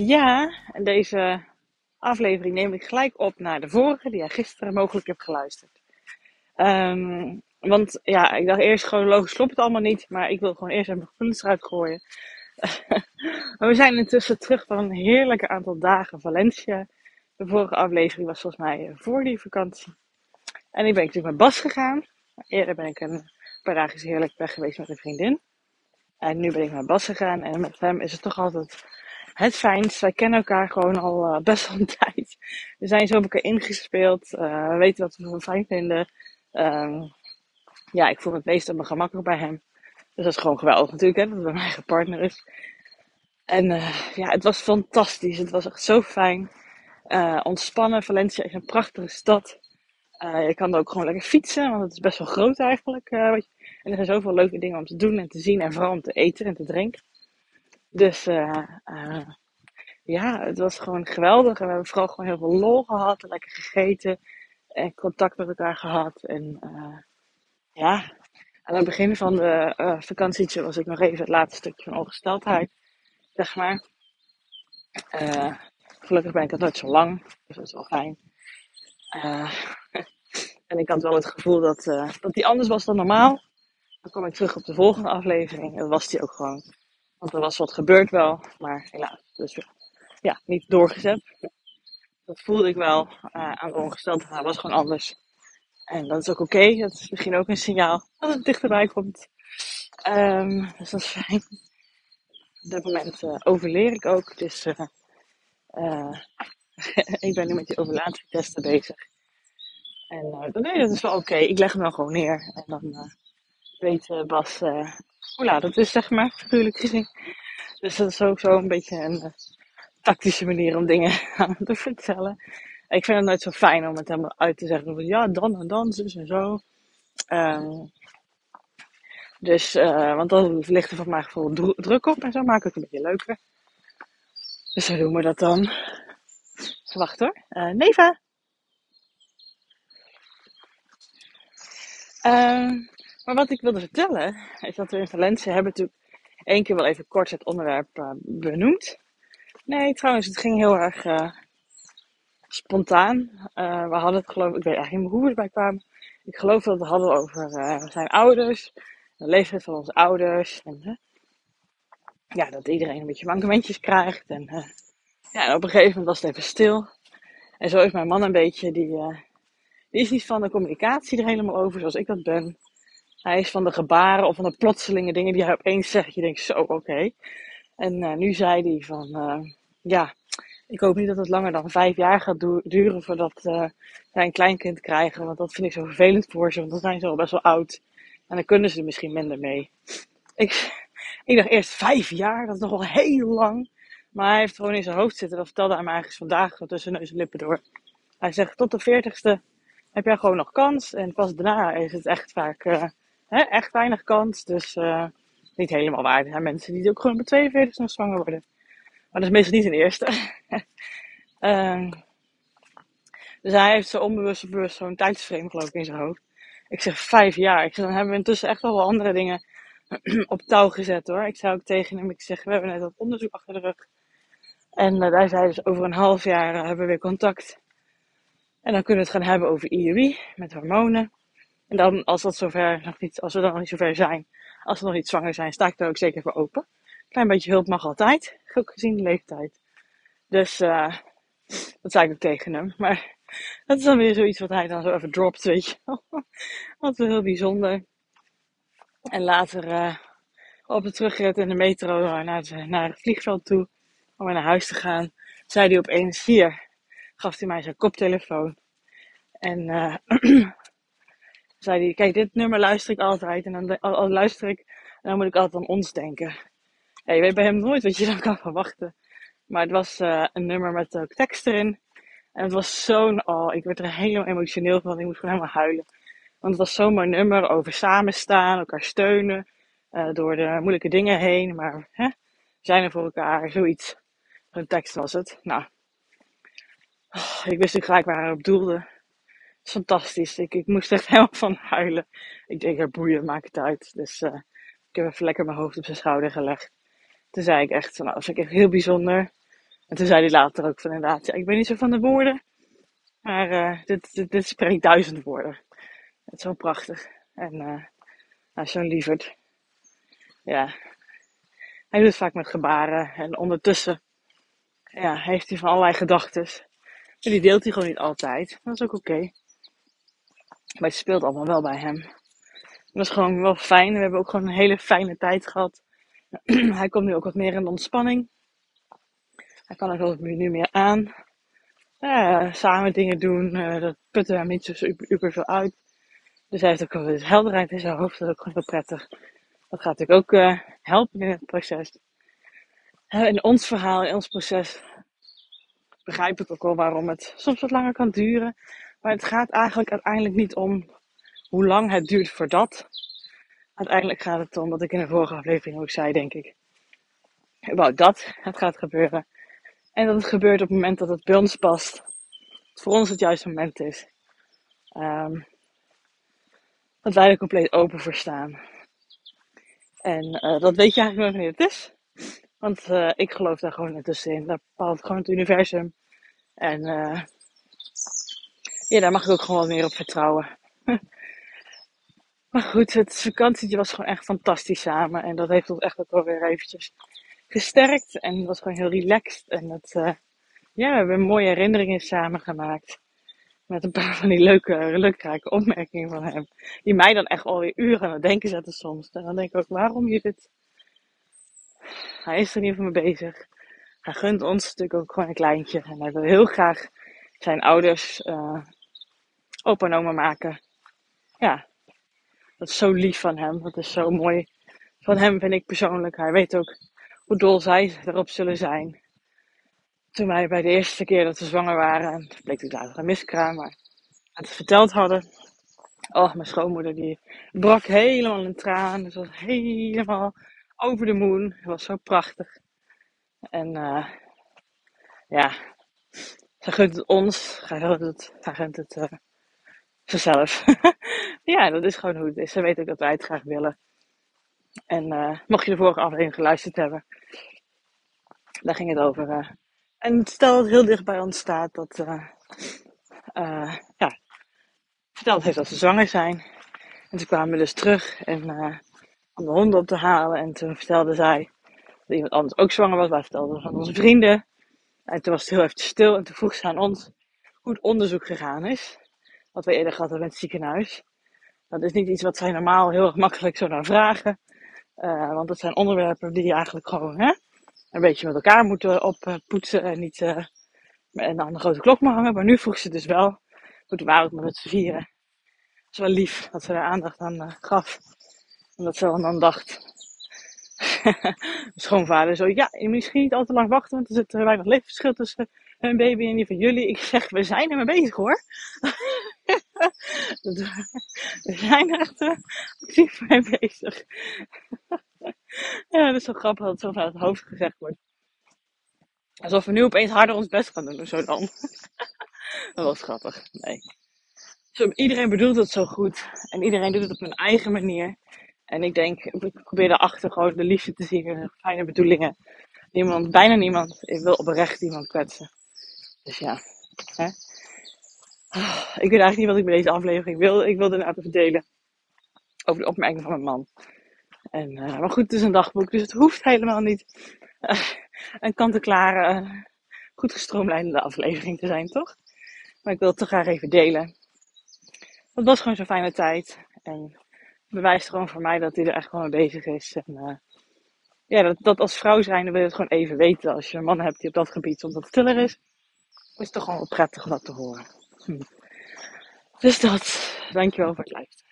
Ja, en deze aflevering neem ik gelijk op naar de vorige, die jij gisteren mogelijk hebt geluisterd. Ehm, want ja, ik dacht eerst chronologisch klopt het allemaal niet, maar ik wil gewoon eerst even mijn gevoelens eruit gooien. we zijn intussen terug van een heerlijke aantal dagen Valencia. De vorige aflevering was volgens mij voor die vakantie. En ik ben natuurlijk met Bas gegaan. Eerder ben ik een paar dagen heerlijk weg geweest met een vriendin. En nu ben ik met Bas gegaan en met hem is het toch altijd het fijnst. Wij kennen elkaar gewoon al uh, best wel een tijd. We zijn zo op elkaar ingespeeld. Uh, we weten wat we fijn vinden. Uh, ja, ik voel me het meest op mijn gemak bij hem. Dus dat is gewoon geweldig natuurlijk, hè, dat het mijn eigen partner is. En uh, ja, het was fantastisch. Het was echt zo fijn. ontspannen. Valencia is een prachtige stad. je kan er ook gewoon lekker fietsen, want het is best wel groot eigenlijk. en er zijn zoveel leuke dingen om te doen en te zien en vooral om te eten en te drinken. Dus uh, uh, ja, het was gewoon geweldig. En we hebben vooral gewoon heel veel lol gehad. Lekker gegeten. En contact met elkaar gehad. En uh, ja, aan het begin van de vakantietje was ik nog even het laatste stukje van ongesteldheid. Zeg maar. Gelukkig ben ik dat nooit zo lang. Dus dat is wel fijn. en ik had wel het gevoel dat, dat die anders was dan normaal. Dan kom ik terug op de volgende aflevering. En was die ook gewoon. Want er was wat gebeurd wel, maar helaas. Dus ja, niet doorgezet. Dat voelde ik wel uh, aan de ongesteldheid. Was gewoon anders. En dat is ook oké. Okay. Dat is misschien ook een signaal dat het dichterbij komt. Um, dus dat is fijn. Op dit moment uh, overleer ik ook. Dus uh, ik ben nu met die overlatietesten bezig. En nee, dat is wel oké. Ik leg hem dan gewoon neer. En dan weet Bas hoe laat het is, zeg maar, figuurlijk gezien. Dus dat is ook zo een beetje een uh, tactische manier om dingen aan te vertellen. Ik vind het nooit zo fijn om het helemaal uit te zeggen. Van, ja, dan en dan, zus en zo. Um, dus, uh, want dan ligt er van mijn gevoel druk op en zo maak ik het een beetje leuker. Dus zo doen we dat dan. Wacht hoor. Uh, Neva. Um, maar wat ik wilde vertellen, is dat we in Valencia hebben natuurlijk één keer wel even kort het onderwerp uh, benoemd. Nee, trouwens, het ging heel erg uh, spontaan. Uh, we hadden het geloof ik, weet eigenlijk niet hoe we erbij kwamen. Ik geloof dat we het hadden over zijn ouders, de leeftijd van onze ouders. En ja, dat iedereen een beetje mankementjes krijgt. En, ja, op een gegeven moment was het even stil. En zo is mijn man een beetje, die, die is niet van de communicatie er helemaal over zoals ik dat ben. Hij is van de gebaren of van de plotselinge dingen die hij opeens zegt. Je denkt zo, oké. En uh, nu zei hij van, uh, ja, ik hoop niet dat het langer dan vijf jaar gaat duren voordat uh, zij een kleinkind krijgen. Want dat vind ik zo vervelend voor ze, want dan zijn ze al best wel oud. En dan kunnen ze er misschien minder mee. Ik, ik dacht eerst vijf jaar, dat is nog wel heel lang. Maar hij heeft gewoon in zijn hoofd zitten. Dat vertelde hij me eigenlijk vandaag tussen neus en lippen door. Hij zegt, tot de veertigste heb jij gewoon nog kans. En pas daarna is het echt vaak hè, echt weinig kans. Dus uh, niet helemaal waar. Er zijn mensen die ook gewoon op 42 nog zwanger worden. Maar dat is meestal niet een eerste. uh, dus hij heeft zo onbewust bewust zo'n tijdsframe geloof ik in zijn hoofd. Ik zeg vijf jaar. Ik zeg, dan hebben we intussen echt wel wel andere dingen op touw gezet hoor. Ik zei ook tegen hem, ik zeg, we hebben net dat onderzoek achter de rug. En uh, daar zei dus over een half jaar hebben we weer contact. En dan kunnen we het gaan hebben over IUI met hormonen. En dan, als dat zover nog niet, als we dan nog niet zover zijn, als we nog niet zwanger zijn, sta ik er ook zeker voor open. Klein beetje hulp mag altijd, ook gezien de leeftijd. Dus uh, dat zei ik ook tegen hem. Maar dat is dan weer zoiets wat hij dan zo even dropt, weet je Wat wel heel bijzonder. En later uh, op de terugrit in de metro naar, naar het vliegveld toe, om weer naar huis te gaan, zei hij opeens, hier, gaf hij mij zijn koptelefoon. En uh, zei hij, kijk, dit nummer luister ik altijd. En dan al, luister ik, en dan moet ik altijd aan ons denken. Ja, je weet bij hem nooit wat je dan kan verwachten. Maar het was uh, een nummer met ook tekst erin. En het was zo'n, oh, ik werd er helemaal emotioneel van. Ik moest gewoon helemaal huilen. Want het was zo'n mooi nummer over samenstaan, elkaar steunen. Uh, door de moeilijke dingen heen. Maar hè, zijn er voor elkaar, zoiets. Een tekst was het. Nou, oh, ik wist ook gelijk waar hij op doelde fantastisch. Ik, ik moest echt helemaal van huilen. Ik denk, er boeien, maakt het uit. Dus uh, ik heb even lekker mijn hoofd op zijn schouder gelegd. Toen zei ik echt, nou, dat vind ik echt heel bijzonder. En toen zei hij later ook van inderdaad, ja, ik ben niet zo van de woorden. Maar uh, dit, dit, spreekt duizend woorden. Het is zo prachtig. En uh, nou, zo'n lieverd. Ja. Hij doet het vaak met gebaren. En ondertussen ja, heeft hij van allerlei gedachten. En die deelt hij gewoon niet altijd. Dat is ook oké. Maar het speelt allemaal wel bij hem. Dat is gewoon wel fijn. We hebben ook gewoon een hele fijne tijd gehad. hij komt nu ook wat meer in ontspanning. Hij kan er nu meer aan. Samen dingen doen, uh, dat putten hem niet zo super veel uit. Dus hij heeft ook wel helderheid in zijn hoofd, dat is ook gewoon heel prettig. Dat gaat natuurlijk ook uh, helpen in het proces. In ons verhaal, in ons proces, begrijp ik ook wel waarom het soms wat langer kan duren. Maar het gaat eigenlijk uiteindelijk niet om hoe lang het duurt voor dat. Uiteindelijk gaat het om, wat ik in de vorige aflevering ook zei, denk ik. Wou dat het gaat gebeuren. En dat het gebeurt op het moment dat het bij ons past. Dat voor ons het juiste moment is. Um, dat wij er compleet open voor staan. En uh, dat weet je eigenlijk nog wanneer het is. Want uh, ik geloof daar gewoon in. Daar bepaalt gewoon het universum. En uh, ja, daar mag ik ook gewoon meer op vertrouwen. maar goed, het vakantietje was gewoon echt fantastisch samen. En dat heeft ons echt ook wel weer eventjes gesterkt. En het was gewoon heel relaxed. En het, uh, ja, we hebben mooie herinneringen samen gemaakt. Met een paar van die leuke, leuke opmerkingen van hem. Die mij dan echt alweer uren aan het denken zetten soms. En dan denk ik ook, waarom je dit... Hij is er niet voor me bezig. Hij gunt ons natuurlijk ook gewoon een kleintje. En hij wil heel graag zijn ouders uh, opa en oma maken. Ja, dat is zo lief van hem. Dat is zo mooi van hem, vind ik persoonlijk. Hij weet ook hoe dol zij erop zullen zijn. Toen wij bij de eerste keer dat we zwanger waren, en het bleek natuurlijk later een miskraam, maar het verteld hadden. Oh, mijn schoonmoeder die brak helemaal in traan. Ze was helemaal over de moon. Het was zo prachtig. En uh, ja, zij gunt het ons. Zij gunt het, zij gunt het uh, zichzelf. ja, dat is gewoon hoe het is. Ze weet ook dat wij het graag willen. En uh, mocht je de vorige aflevering geluisterd hebben, daar ging het over. Uh, en stel dat heel dicht bij ons staat dat, uh, ja, verteld heeft dat ze zwanger zijn. En toen kwamen dus terug en om de honden op te halen. En toen vertelde zij dat iemand anders ook zwanger was. Wij vertelden van onze vrienden. En toen was het heel even stil. En toen vroeg ze aan ons hoe het onderzoek gegaan is. Wat we eerder gehad hebben in het ziekenhuis. Dat is niet iets wat zij normaal heel erg makkelijk zo naar vragen. Uh, want dat zijn onderwerpen die eigenlijk gewoon hè, een beetje met elkaar moeten oppoetsen en niet aan de grote klok maar hangen. Maar nu vroeg ze dus wel. Goed, we ook met z'n vieren. Het is wel lief dat ze daar aandacht aan gaf. En dat ze dan dacht. Schoonvader zo, ja, je moet misschien niet al te lang wachten, want er zit weinig levensverschil tussen een baby en die van jullie. Ik zeg, we zijn ermee bezig hoor. we zijn er echt actief mee bezig. ja, dat is zo grappig dat het zo vanuit het hoofd gezegd wordt. Alsof we nu opeens harder ons best gaan doen of zo dan. dat was grappig. Nee. Zo, iedereen bedoelt het zo goed. En iedereen doet het op hun eigen manier. En ik denk, ik probeer daarachter gewoon de liefde te zien en fijne bedoelingen. Niemand, bijna niemand wil oprecht iemand kwetsen. Dus ja. Hè? Ik weet eigenlijk niet wat ik met deze aflevering wil. Ik wilde het even delen. Over de opmerking van mijn man. En, uh, maar goed, het is een dagboek, dus het hoeft helemaal niet uh, een kant-en-klare, uh, goed gestroomlijnde aflevering te zijn, toch? Maar ik wil het toch graag even delen. Het was gewoon zo'n fijne tijd. En bewijst gewoon voor mij dat hij er echt gewoon mee bezig is. En, ja, dat, dat als vrouw zijn, wil je het gewoon even weten. Als je een man hebt die op dat gebied soms wat stiller is, is het toch gewoon wel prettig om dat te horen. Dus dat, dankjewel voor het luisteren.